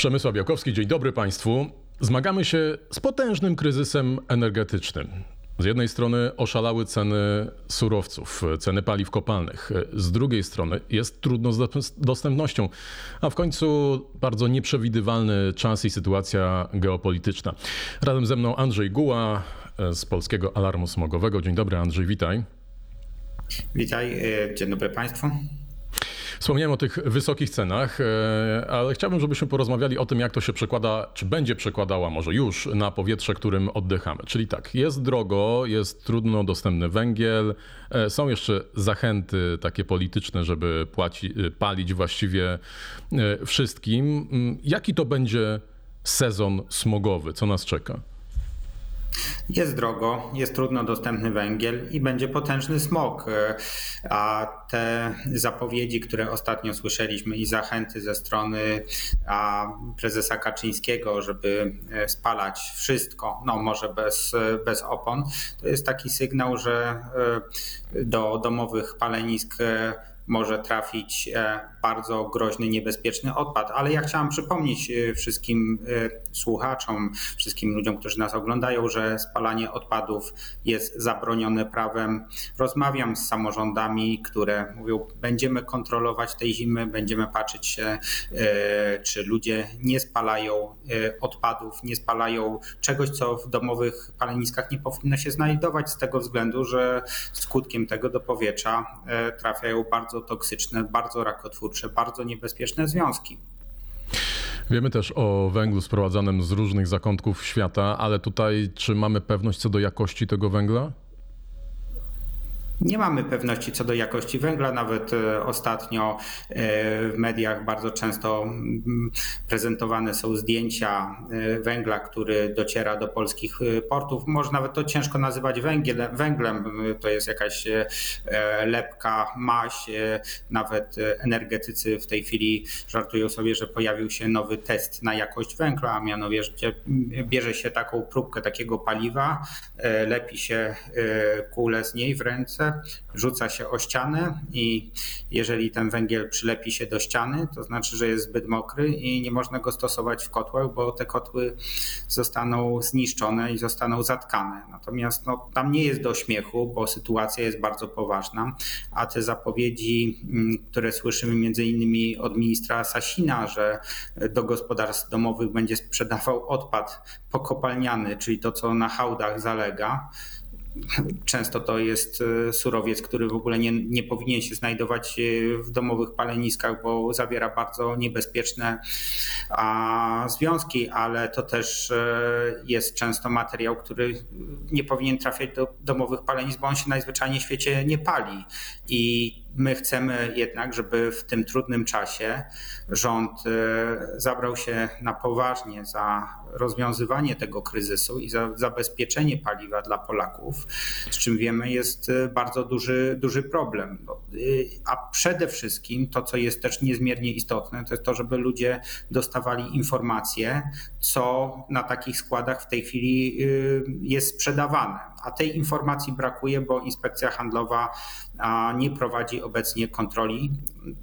Przemysław Białkowski, dzień dobry Państwu. Zmagamy się z potężnym kryzysem energetycznym. Z jednej strony oszalały ceny surowców, ceny paliw kopalnych. Z drugiej strony jest trudno z dostępnością, a w końcu bardzo nieprzewidywalny czas i sytuacja geopolityczna. Razem ze mną Andrzej Guła z Polskiego Alarmu Smogowego. Dzień dobry Andrzej, witaj. Witaj, e, dzień dobry Państwu. Wspomniałem o tych wysokich cenach, e, ale chciałbym, żebyśmy porozmawiali o tym, jak to się przekłada, czy będzie przekładała może już na powietrze, którym oddychamy. Czyli tak, jest drogo, jest trudno dostępny węgiel, e, są jeszcze zachęty takie polityczne, żeby płaci, e, palić właściwie wszystkim. Mm, jaki to będzie sezon smogowy? Co nas czeka? Jest drogo, jest trudno dostępny węgiel i będzie potężny smog. E, a te zapowiedzi, które ostatnio słyszeliśmy i zachęty ze strony prezesa Kaczyńskiego, żeby e, spalać wszystko, no może bez, bez opon, to jest taki sygnał, że e, do domowych palenisk może trafić e, bardzo groźny, niebezpieczny odpad. Ale ja chciałam przypomnieć e, wszystkim e, słuchaczom, wszystkim ludziom, którzy nas oglądają, że spalanie odpadów jest zabronione prawem. Rozmawiam z samorządami, które mówią, będziemy kontrolować tej zimy, będziemy patrzeć się, czy ludzie nie spalają odpadów, nie spalają czegoś, co w domowych paleniskach nie powinno się znajdować z tego względu, że skutkiem tego do powietrza trafiają bardzo bardzo toksyczne, bardzo rakotwórcze, bardzo niebezpieczne związki. Wiemy też o węglu sprowadzanym z różnych zakątków świata, ale tutaj czy mamy pewność co do jakości tego węgla? Nie mamy pewności co do jakości węgla. Nawet e, ostatnio e, w mediach bardzo często mm, prezentowane są zdjęcia e, węgla, który dociera do polskich portów. Może nawet to ciężko nazywać węglem. To jest jakaś lepka, maś. Nawet energetycy w tej chwili żartują sobie, że pojawił się nowy test na jakość węgla, a mianowicie bierze się taką próbkę takiego paliwa, lepi się kulę z niej w ręce rzuca się o ścianę i jeżeli ten węgiel przylepi się do ściany, to znaczy, że jest zbyt mokry i nie można go stosować w kotłach, bo te kotły zostaną zniszczone i zostaną zatkane. Natomiast no, tam nie jest do śmiechu, bo sytuacja jest bardzo poważna, a te zapowiedzi, mm, które słyszymy między innymi od ministra Sasina, że do gospodarstw domowych będzie sprzedawał odpad pokopalniany, czyli to, co na hałdach zalega, Często to jest e, surowiec, który w ogóle nie, nie powinien się znajdować e, w domowych paleniskach, bo zawiera bardzo niebezpieczne a, związki, ale to też e, jest często materiał, który nie powinien trafiać do domowych palenisk, bo on się najzwyczajniej w świecie nie pali. I My chcemy jednak, żeby w tym trudnym czasie rząd e, zabrał się na poważnie za rozwiązywanie tego kryzysu i za zabezpieczenie paliwa dla Polaków, z czym wiemy jest e, bardzo duży, duży problem. E, a przede wszystkim to, co jest też niezmiernie istotne, to jest to, żeby ludzie dostawali informacje, co na takich składach w tej chwili jest sprzedawane. A tej informacji brakuje, bo inspekcja handlowa nie prowadzi obecnie kontroli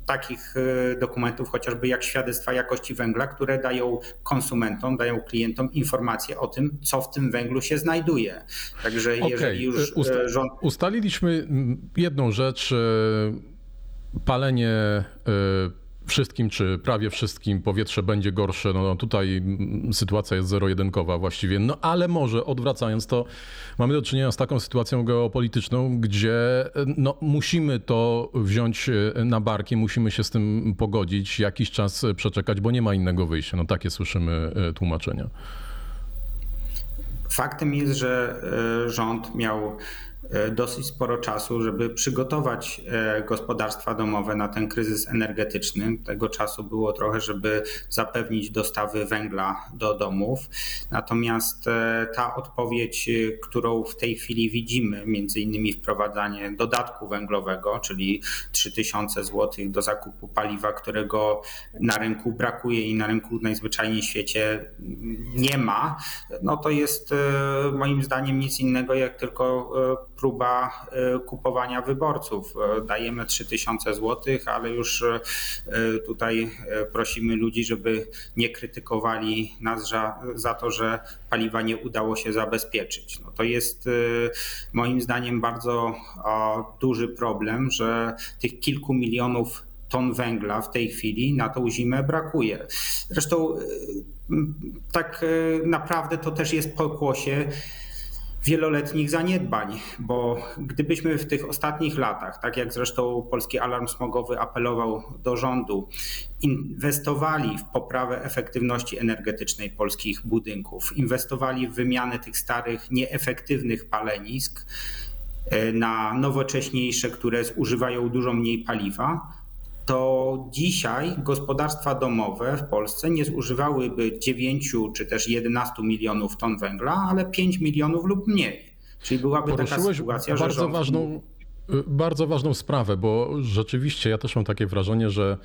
takich e, dokumentów, chociażby jak świadectwa jakości węgla, które dają konsumentom, dają klientom informacje o tym, co w tym węglu się znajduje. Także okay. jeżeli już e, Usta rząd. Ustaliliśmy jedną rzecz. Palenie wszystkim, czy prawie wszystkim powietrze będzie gorsze. No, tutaj sytuacja jest zero-jedynkowa właściwie. No ale może odwracając to, mamy do czynienia z taką sytuacją geopolityczną, gdzie no, musimy to wziąć e, na barki, musimy się z tym pogodzić, jakiś czas przeczekać, bo nie ma innego wyjścia. No takie słyszymy e, tłumaczenia. Faktem jest, że e, rząd miał dosyć sporo czasu, żeby przygotować e, gospodarstwa domowe na ten kryzys energetyczny. Tego czasu było trochę, żeby zapewnić dostawy węgla do domów. Natomiast e, ta odpowiedź, którą w tej chwili widzimy, między innymi wprowadzanie dodatku węglowego, czyli 3000 zł do zakupu paliwa, którego na rynku brakuje i na rynku najzwyczajniej w świecie nie ma, no to jest moim zdaniem nic innego jak tylko próba kupowania wyborców. Dajemy 3000 zł, ale już tutaj prosimy ludzi, żeby nie krytykowali nas za, za to, że paliwa nie udało się zabezpieczyć. No to jest moim zdaniem bardzo duży problem, że tych kilku milionów ton węgla w tej chwili na tą zimę brakuje. Zresztą tak naprawdę to też jest pokłosie wieloletnich zaniedbań, bo gdybyśmy w tych ostatnich latach, tak jak zresztą Polski Alarm Smogowy apelował do rządu, inwestowali w poprawę efektywności energetycznej polskich budynków, inwestowali w wymianę tych starych, nieefektywnych palenisk e, na nowocześniejsze, które zużywają dużo mniej paliwa, to dzisiaj gospodarstwa domowe w Polsce nie zużywałyby 9 czy też 11 milionów ton węgla, ale 5 milionów lub mniej. Czyli byłaby taka sytuacja, bardzo że rząd... ważną bardzo ważną sprawę, bo rzeczywiście ja też mam takie wrażenie, że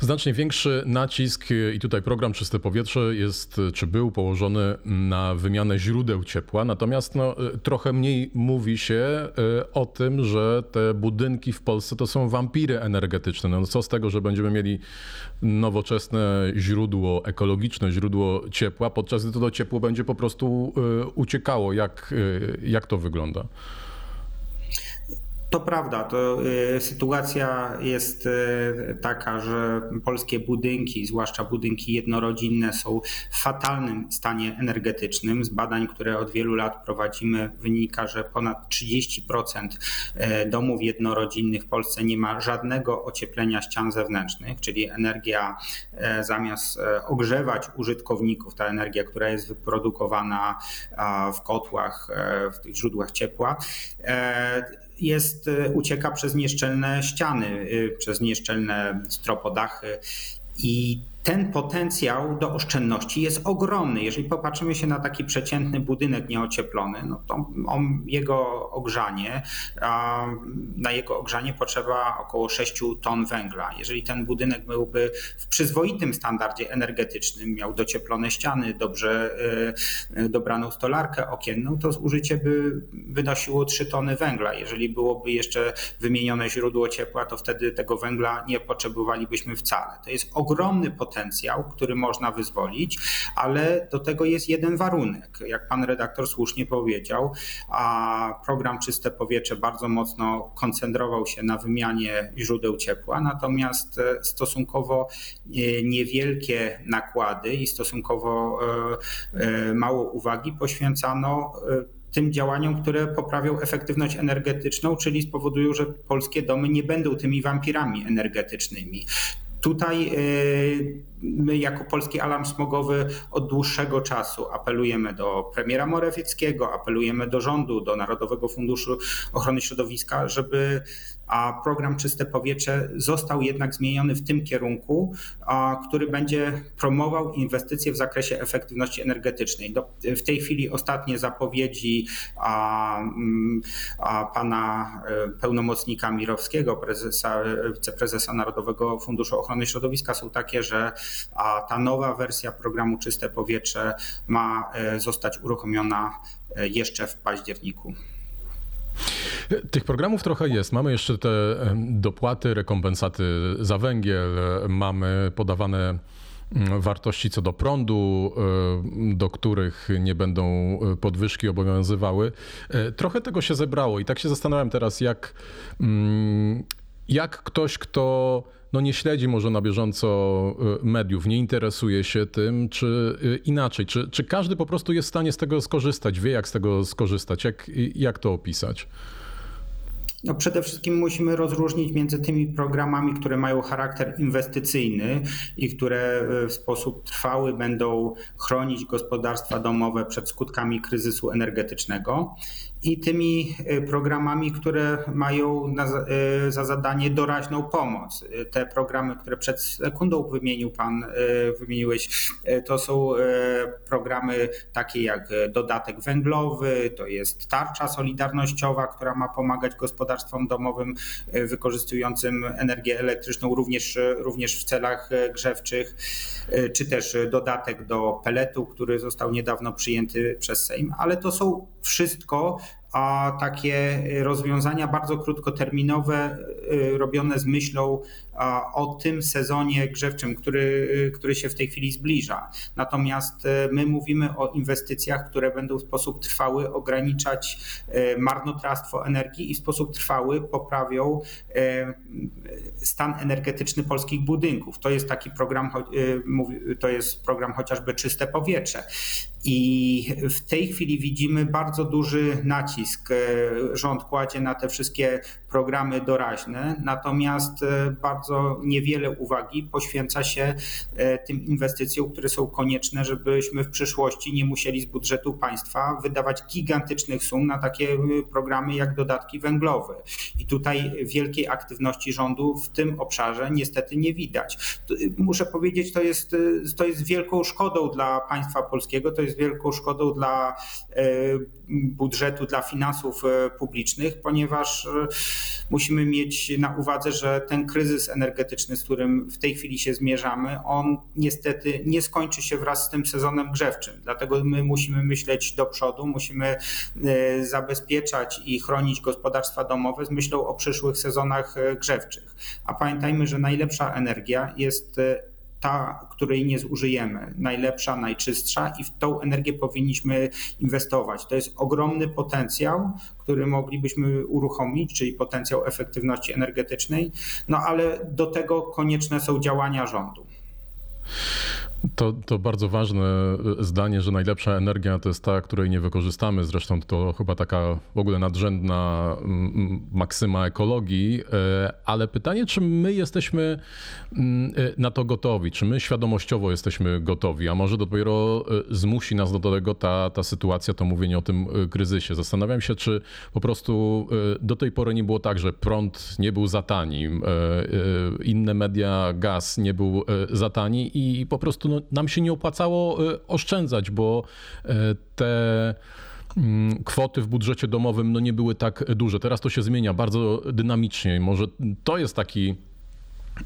znacznie większy nacisk i tutaj program Czyste Powietrze jest, czy był położony na wymianę źródeł ciepła, natomiast no, trochę mniej mówi się e, o tym, że te budynki w Polsce to są wampiry energetyczne. No, co z tego, że będziemy mieli nowoczesne źródło, ekologiczne źródło ciepła, podczas gdy to ciepło będzie po prostu e, uciekało. Jak, e, jak to wygląda? To prawda, to y, sytuacja jest y, taka, że polskie budynki, zwłaszcza budynki jednorodzinne, są w fatalnym stanie energetycznym. Z badań, które od wielu lat prowadzimy, wynika, że ponad 30% y, domów jednorodzinnych w Polsce nie ma żadnego ocieplenia ścian zewnętrznych, czyli energia zamiast ogrzewać użytkowników, ta energia, która jest wyprodukowana w kotłach, w tych źródłach ciepła, jest, e, ucieka przez nieszczelne ściany, e, przez nieszczelne stropodachy i ten potencjał do oszczędności jest ogromny. Jeżeli popatrzymy się na taki przeciętny budynek nieocieplony, no to on, jego ogrzanie, na jego ogrzanie potrzeba około 6 ton węgla. Jeżeli ten budynek byłby w przyzwoitym standardzie energetycznym, miał docieplone ściany, dobrze e, dobraną stolarkę okienną, to zużycie by wynosiło 3 tony węgla. Jeżeli byłoby jeszcze wymienione źródło ciepła, to wtedy tego węgla nie potrzebowalibyśmy wcale. To jest ogromny potencjał potencjał, który można wyzwolić, ale do tego jest jeden warunek. Jak pan redaktor słusznie powiedział, a program Czyste Powietrze bardzo mocno koncentrował się na wymianie źródeł ciepła, natomiast e, stosunkowo e, niewielkie nakłady i stosunkowo e, mało uwagi poświęcano tym działaniom, które poprawią efektywność energetyczną, czyli spowodują, że polskie domy nie będą tymi wampirami energetycznymi. Tutaj y, my jako Polski Alarm Smogowy od dłuższego czasu apelujemy do premiera Morawieckiego, apelujemy do rządu, do Narodowego Funduszu Ochrony Środowiska, żeby a program Czyste Powietrze został jednak zmieniony w tym kierunku, który będzie promował inwestycje w zakresie efektywności energetycznej. W tej chwili ostatnie zapowiedzi mm, pana e, pełnomocnika Mirowskiego, prezesa, wiceprezesa Narodowego Funduszu Ochrony Środowiska są takie, że ta nowa wersja programu Czyste Powietrze ma e, zostać uruchomiona e, jeszcze w październiku. Tych programów trochę jest. Mamy jeszcze te dopłaty, rekompensaty za węgiel, mamy podawane mm, wartości co do prądu, do których nie będą e, podwyżki obowiązywały. E, trochę tego się zebrało i tak się zastanawiam teraz, jak, mm, jak ktoś, kto no nie śledzi może na bieżąco e, mediów, nie interesuje się tym, czy inaczej, czy, czy każdy po prostu jest w stanie z tego skorzystać, wie jak z tego skorzystać, jak, jak to opisać? No przede wszystkim musimy rozróżnić między tymi programami, które mają charakter inwestycyjny i które w sposób trwały będą chronić gospodarstwa domowe przed skutkami kryzysu energetycznego i tymi y, programami, które mają y, za zadanie doraźną pomoc. Y, te programy, które przed sekundą wymienił Pan, wymieniłeś, to są programy takie jak dodatek węglowy, to jest tarcza solidarnościowa, która ma pomagać gospodarstwom domowym wykorzystującym energię elektryczną również, również w celach grzewczych, czy też dodatek do peletu, który został niedawno przyjęty przez Sejm, ale to są wszystko takie rozwiązania bardzo krótkoterminowe, robione z myślą o tym sezonie grzewczym, który, który się w tej chwili zbliża. Natomiast my mówimy o inwestycjach, które będą w sposób trwały ograniczać marnotrawstwo energii i w sposób trwały poprawią stan energetyczny polskich budynków. To jest taki program, to jest program chociażby Czyste Powietrze. I w tej chwili widzimy bardzo duży nacisk. E, rząd kładzie na te wszystkie programy doraźne, natomiast e, bardzo niewiele uwagi poświęca się e, tym inwestycjom, które są konieczne, żebyśmy w przyszłości nie musieli z budżetu państwa wydawać gigantycznych sum na takie programy jak dodatki węglowe. I tutaj wielkiej aktywności rządu w tym obszarze niestety nie widać. Muszę powiedzieć, to jest, to jest wielką szkodą dla państwa polskiego, to jest wielką szkodą dla e, budżetu, dla finansów e, publicznych, ponieważ e, musimy mieć na uwadze, że ten kryzys energetyczny, z którym w tej chwili się zmierzamy, on niestety nie skończy się wraz z tym sezonem grzewczym. Dlatego my musimy myśleć do przodu, musimy zabezpieczać i chronić gospodarstwa domowe z myślą o przyszłych sezonach grzewczych. A pamiętajmy, że najlepsza energia jest ta, której nie zużyjemy, najlepsza, najczystsza i w tą energię powinniśmy inwestować. To jest ogromny potencjał, który moglibyśmy uruchomić, czyli potencjał efektywności energetycznej, no ale do tego konieczne są działania rządu. To, to bardzo ważne e, zdanie, że najlepsza energia to jest ta, której nie wykorzystamy. Zresztą to chyba taka w ogóle nadrzędna maksyma ekologii. E, ale pytanie, czy my jesteśmy mm, e, na to gotowi? Czy my świadomościowo jesteśmy gotowi? A może dopiero zmusi nas do tego ta, ta sytuacja, to mówienie o tym kryzysie? Zastanawiam się, czy po prostu do tej pory nie było tak, że prąd nie był za tani, inne media, gaz nie był za tani i po prostu no, nam się nie opłacało y, oszczędzać, bo y, te mm, kwoty w budżecie domowym no nie były tak duże. Teraz to się zmienia bardzo dynamicznie. Może to jest taki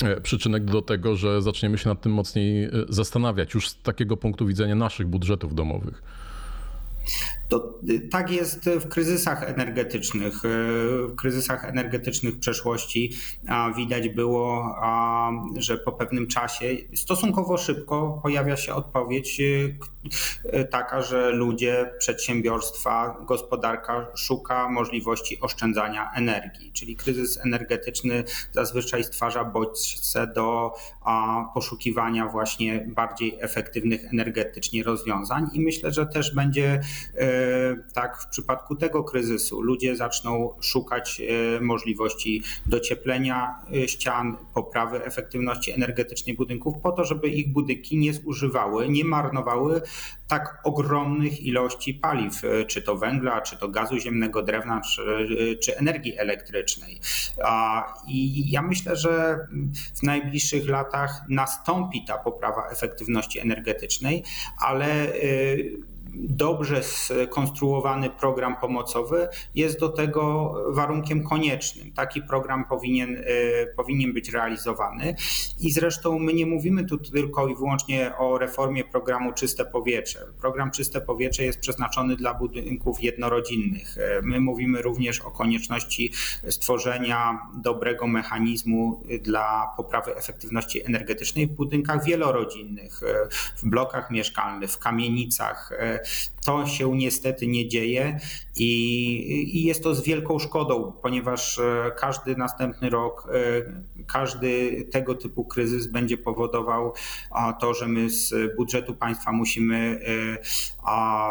e, przyczynek do tego, że zaczniemy się nad tym mocniej zastanawiać już z takiego punktu widzenia naszych budżetów domowych. To y, tak jest w kryzysach energetycznych. Y, w kryzysach energetycznych przeszłości widać było, że po pewnym czasie stosunkowo szybko pojawia się odpowiedź y, taka, że ludzie, przedsiębiorstwa, gospodarka szuka możliwości oszczędzania energii. Czyli kryzys energetyczny zazwyczaj stwarza bodźce do poszukiwania właśnie bardziej efektywnych energetycznie rozwiązań i myślę, że też będzie tak w przypadku tego kryzysu ludzie zaczną szukać e, możliwości docieplenia e, ścian, poprawy efektywności energetycznej budynków, po to, żeby ich budynki nie zużywały, nie marnowały tak ogromnych ilości paliw, e, czy to węgla, czy to gazu ziemnego, drewna, czy, czy energii elektrycznej. I ja myślę, że w najbliższych latach nastąpi ta poprawa efektywności energetycznej, ale dobrze skonstruowany program pomocowy jest do tego warunkiem koniecznym. Taki program powinien, e, powinien być realizowany i zresztą my nie mówimy tu tylko i wyłącznie o reformie programu Czyste Powietrze. Program Czyste Powietrze jest przeznaczony dla budynków jednorodzinnych. E, my mówimy również o konieczności stworzenia dobrego mechanizmu dla poprawy efektywności energetycznej w budynkach wielorodzinnych, e, w blokach mieszkalnych, w kamienicach, to się niestety nie dzieje i, i, jest to z wielką szkodą, ponieważ e, każdy następny rok, e, każdy tego typu kryzys będzie powodował to, że my z budżetu państwa musimy e,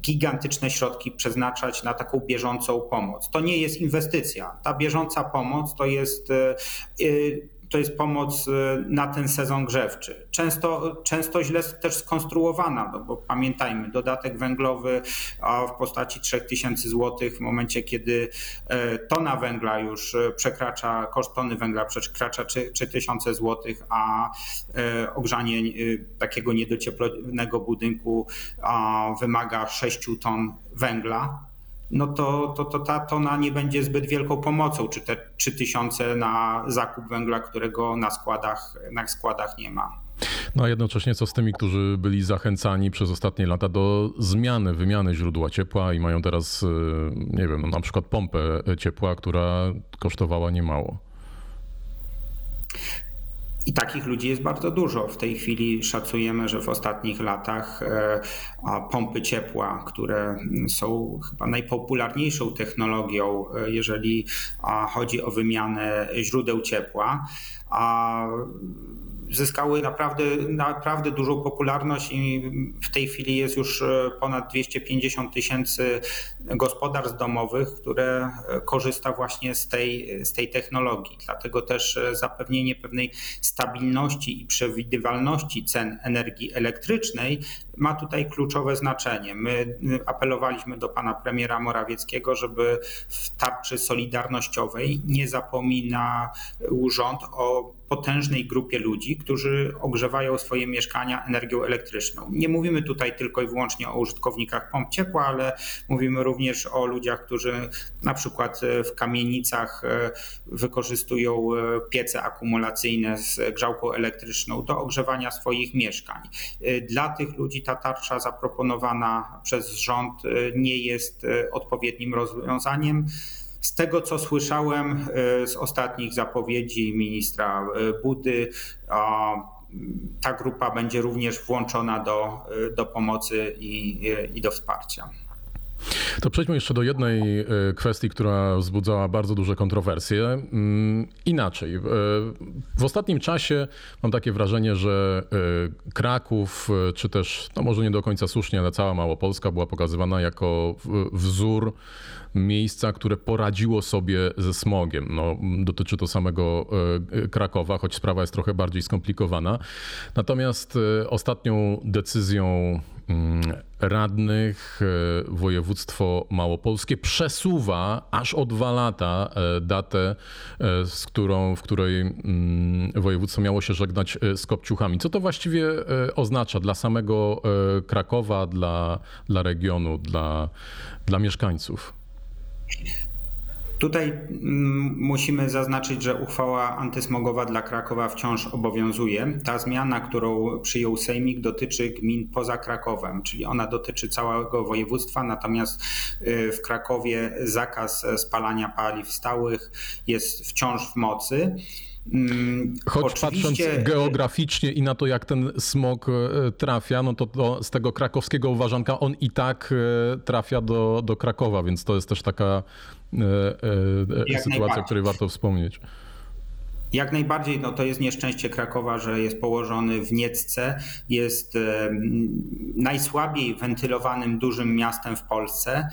gigantyczne środki przeznaczać na taką bieżącą pomoc. To nie jest inwestycja. Ta bieżąca pomoc to jest to jest pomoc y, na ten sezon grzewczy. Często, często źle też skonstruowana, bo pamiętajmy, dodatek węglowy w postaci 3000 zł w momencie, kiedy e, tona węgla już e, przekracza, koszt tony węgla przekracza 3000 zł, a e, ogrzanie takiego niedocieplonego budynku wymaga 6 ton węgla, no to, to, to ta tona nie będzie zbyt wielką pomocą, czy te 3000 na zakup węgla, którego na składach, na składach nie ma. No a jednocześnie co z tymi, którzy byli zachęcani przez ostatnie lata do zmiany, wymiany źródła ciepła i mają teraz, nie wiem, no na przykład pompę ciepła, która kosztowała niemało? I takich ludzi jest bardzo dużo. W tej chwili szacujemy, że w ostatnich latach e, pompy ciepła, które są chyba najpopularniejszą technologią, e, jeżeli chodzi o wymianę źródeł ciepła, a zyskały naprawdę, naprawdę dużą popularność i w tej chwili jest już e, ponad 250 tysięcy gospodarstw domowych, które e, korzysta właśnie z tej, z tej technologii. Dlatego też e, zapewnienie pewnej stabilności i przewidywalności cen energii elektrycznej ma tutaj kluczowe znaczenie. My apelowaliśmy do pana premiera Morawieckiego, żeby w tarczy solidarnościowej nie zapominał rząd o potężnej grupie ludzi, którzy ogrzewają swoje mieszkania energią elektryczną. Nie mówimy tutaj tylko i wyłącznie o użytkownikach pomp ciepła, ale mówimy również o ludziach, którzy na przykład w kamienicach e, wykorzystują piece akumulacyjne z grzałką elektryczną do ogrzewania swoich mieszkań. Dla tych ludzi ta tarcza zaproponowana przez rząd nie jest odpowiednim rozwiązaniem. Z tego, co słyszałem e, z ostatnich zapowiedzi ministra Budy, ta grupa będzie również włączona do, do pomocy i, i do wsparcia. To przejdźmy jeszcze do jednej kwestii, która wzbudzała bardzo duże kontrowersje. Mm, inaczej. W ostatnim czasie mam takie wrażenie, że Kraków, czy też, no może nie do końca słusznie, ale cała Małopolska była pokazywana jako wzór miejsca, które poradziło sobie ze smogiem. No, dotyczy to samego e, Krakowa, choć sprawa jest trochę bardziej skomplikowana. Natomiast e, ostatnią decyzją radnych e, województwo małopolskie przesuwa aż o dwa lata datę, z którą, w której mm, województwo miało się żegnać z kopciuchami. Co to właściwie oznacza dla samego Krakowa, dla, dla regionu, dla, dla mieszkańców? Tutaj mm, musimy zaznaczyć, że uchwała antysmogowa dla Krakowa wciąż obowiązuje. Ta zmiana, którą przyjął Sejmik, dotyczy gmin poza Krakowem, czyli ona dotyczy całego województwa, natomiast y, w Krakowie zakaz spalania paliw stałych jest wciąż w mocy. Mm, Choć Oczywiście... patrząc geograficznie i na to, jak ten smog e, trafia, no to, to, z tego krakowskiego uważanka on i tak e, trafia do, do Krakowa, więc to jest też taka e, e, sytuacja, o której warto wspomnieć. Jak najbardziej no to jest nieszczęście Krakowa, że jest położony w Niecce, jest e, najsłabiej wentylowanym dużym miastem w Polsce.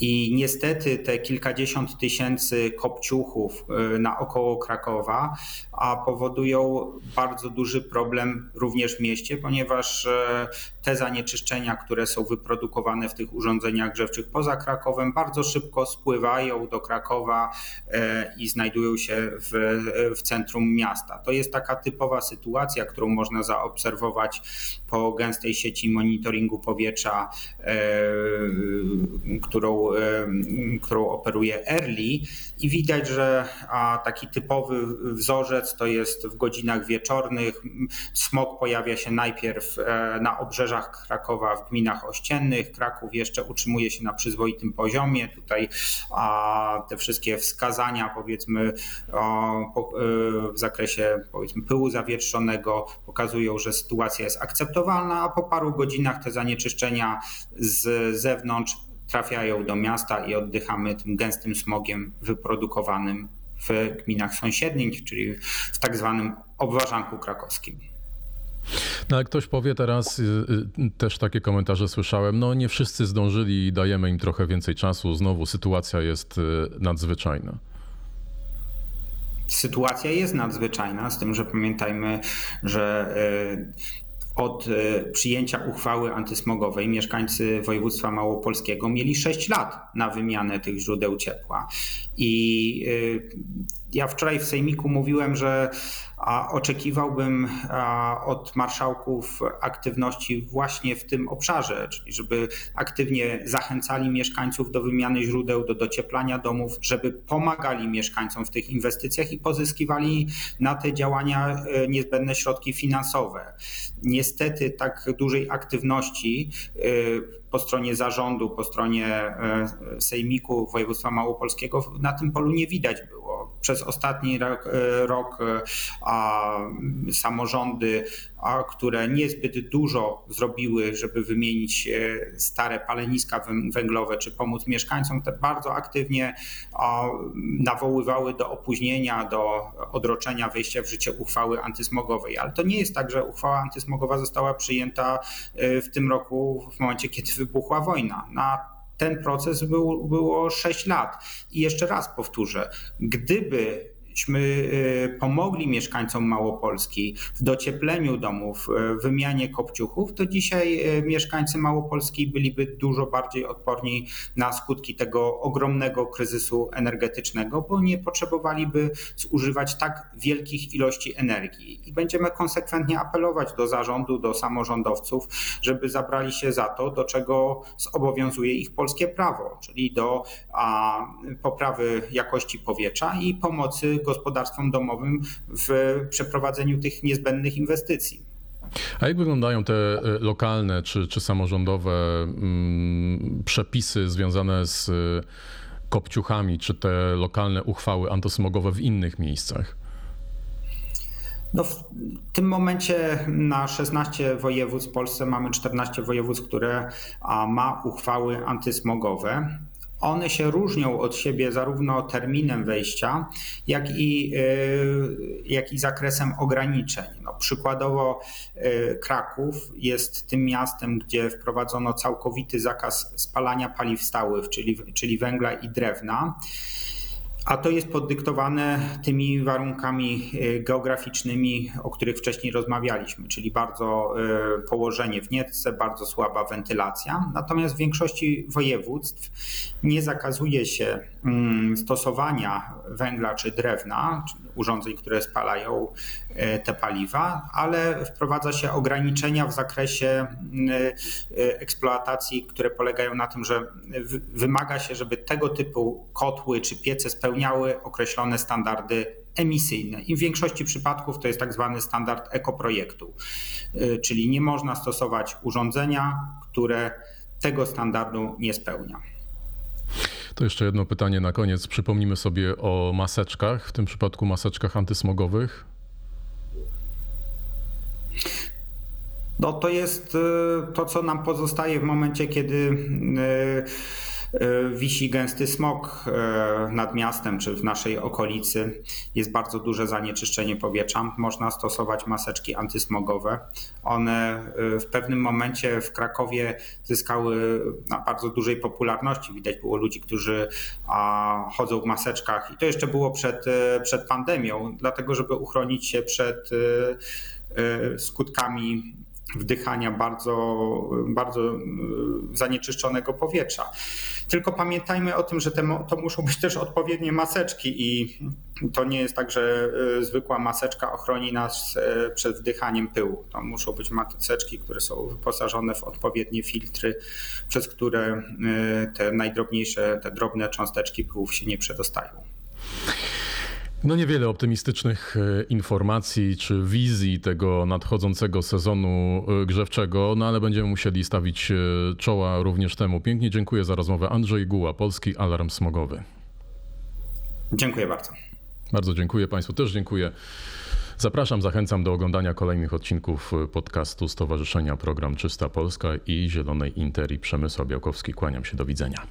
I niestety te kilkadziesiąt tysięcy kopciuchów y, naokoło Krakowa a powodują bardzo duży problem również w mieście, ponieważ e, te zanieczyszczenia, które są wyprodukowane w tych urządzeniach grzewczych poza Krakowem, bardzo szybko spływają do Krakowa e, i znajdują się w, w centrum miasta. To jest taka typowa sytuacja, którą można zaobserwować po gęstej sieci monitoringu powietrza, e, którą, operuje Early i widać, że taki typowy wzorzec to jest w godzinach wieczornych. Smog pojawia się najpierw e, na obrzeżach Krakowa w gminach ościennych. Kraków jeszcze utrzymuje się na przyzwoitym poziomie. Tutaj te wszystkie wskazania powiedzmy e, w zakresie powiedzmy pyłu zawietrzonego pokazują, że sytuacja jest akceptowalna, a po paru godzinach te zanieczyszczenia z zewnątrz trafiają do miasta i oddychamy tym gęstym smogiem wyprodukowanym w gminach sąsiednich, czyli w tak zwanym obwarzanku krakowskim. No ale ktoś powie teraz, y, y, też takie komentarze słyszałem, no nie wszyscy zdążyli i dajemy im trochę więcej czasu. Znowu sytuacja jest y, nadzwyczajna. Sytuacja jest nadzwyczajna, z tym, że pamiętajmy, że od e, przyjęcia uchwały antysmogowej mieszkańcy województwa małopolskiego mieli 6 lat na wymianę tych źródeł ciepła. I e, ja wczoraj w Sejmiku mówiłem, że a oczekiwałbym od marszałków aktywności właśnie w tym obszarze, czyli żeby aktywnie zachęcali mieszkańców do wymiany źródeł, do docieplania domów, żeby pomagali mieszkańcom w tych inwestycjach i pozyskiwali na te działania e, niezbędne środki finansowe. Niestety tak dużej aktywności e, po stronie zarządu, po stronie e, Sejmiku Województwa Małopolskiego na tym polu nie widać było. Przez ostatni rok, rok a samorządy które niezbyt dużo zrobiły, żeby wymienić e, stare paleniska węglowe czy pomóc mieszkańcom, te bardzo aktywnie nawoływały do opóźnienia, do odroczenia wejścia w życie uchwały antysmogowej. Ale to nie jest tak, że uchwała antysmogowa została przyjęta e, w tym roku, w momencie, kiedy wybuchła wojna. Na ten proces był, było 6 lat. I jeszcze raz powtórzę, gdyby Myśmy y, pomogli mieszkańcom Małopolski w dociepleniu domów, w wymianie kopciuchów, to dzisiaj y, mieszkańcy Małopolski byliby dużo bardziej odporni na skutki tego ogromnego kryzysu energetycznego, bo nie potrzebowaliby zużywać tak wielkich ilości energii. I będziemy konsekwentnie apelować do zarządu, do samorządowców, żeby zabrali się za to, do czego zobowiązuje ich polskie prawo, czyli do a, poprawy jakości powietrza i pomocy gospodarstwom domowym w przeprowadzeniu tych niezbędnych inwestycji. A jak wyglądają te e, lokalne czy, czy samorządowe mm, przepisy związane z e, kopciuchami, czy te lokalne uchwały antysmogowe w innych miejscach? No w tym momencie na 16 województw w Polsce mamy 14 województw, które ma uchwały antysmogowe. One się różnią od siebie zarówno terminem wejścia, jak i, e, jak i zakresem ograniczeń. No, przykładowo e, Kraków jest tym miastem, gdzie wprowadzono całkowity zakaz spalania paliw stałych, czyli, czyli węgla i drewna. A to jest podyktowane tymi warunkami e, geograficznymi, o których wcześniej rozmawialiśmy, czyli bardzo e, położenie w Nietce, bardzo słaba wentylacja. Natomiast w większości województw nie zakazuje się mm, stosowania węgla czy drewna, urządzeń, które spalają e, te paliwa, ale wprowadza się ograniczenia w zakresie mm, eksploatacji, które polegają na tym, że wymaga się, żeby tego typu kotły czy piece spełniały określone standardy emisyjne. I w większości przypadków to jest tak zwany standard ekoprojektu, e, czyli nie można stosować urządzenia, które tego standardu nie spełnia. To jeszcze jedno pytanie na koniec. Przypomnimy sobie o maseczkach, w tym przypadku maseczkach antysmogowych. No to jest y, to, co nam pozostaje w momencie, kiedy y, E, wisi gęsty smog e, nad miastem czy w naszej okolicy. Jest bardzo duże zanieczyszczenie powietrza. Można stosować maseczki antysmogowe. One e, w pewnym momencie w Krakowie zyskały na bardzo dużej popularności. Widać było ludzi, którzy chodzą w maseczkach i to jeszcze było przed, przed pandemią, dlatego żeby uchronić się przed skutkami wdychania bardzo, bardzo zanieczyszczonego powietrza. Tylko pamiętajmy o tym, że te, to muszą być też odpowiednie maseczki i to nie jest tak, że e, zwykła maseczka ochroni nas e, przed wdychaniem pyłu. To muszą być maseczki, które są wyposażone w odpowiednie filtry, przez które e, te najdrobniejsze, te drobne cząsteczki pyłów się nie przedostają. No niewiele optymistycznych informacji czy wizji tego nadchodzącego sezonu grzewczego, no ale będziemy musieli stawić czoła również temu. Pięknie dziękuję za rozmowę. Andrzej Guła, Polski Alarm Smogowy. Dziękuję bardzo. Bardzo dziękuję Państwu, też dziękuję. Zapraszam, zachęcam do oglądania kolejnych odcinków podcastu Stowarzyszenia Program Czysta Polska i Zielonej Interi. Przemysł Białkowski. Kłaniam się, do widzenia.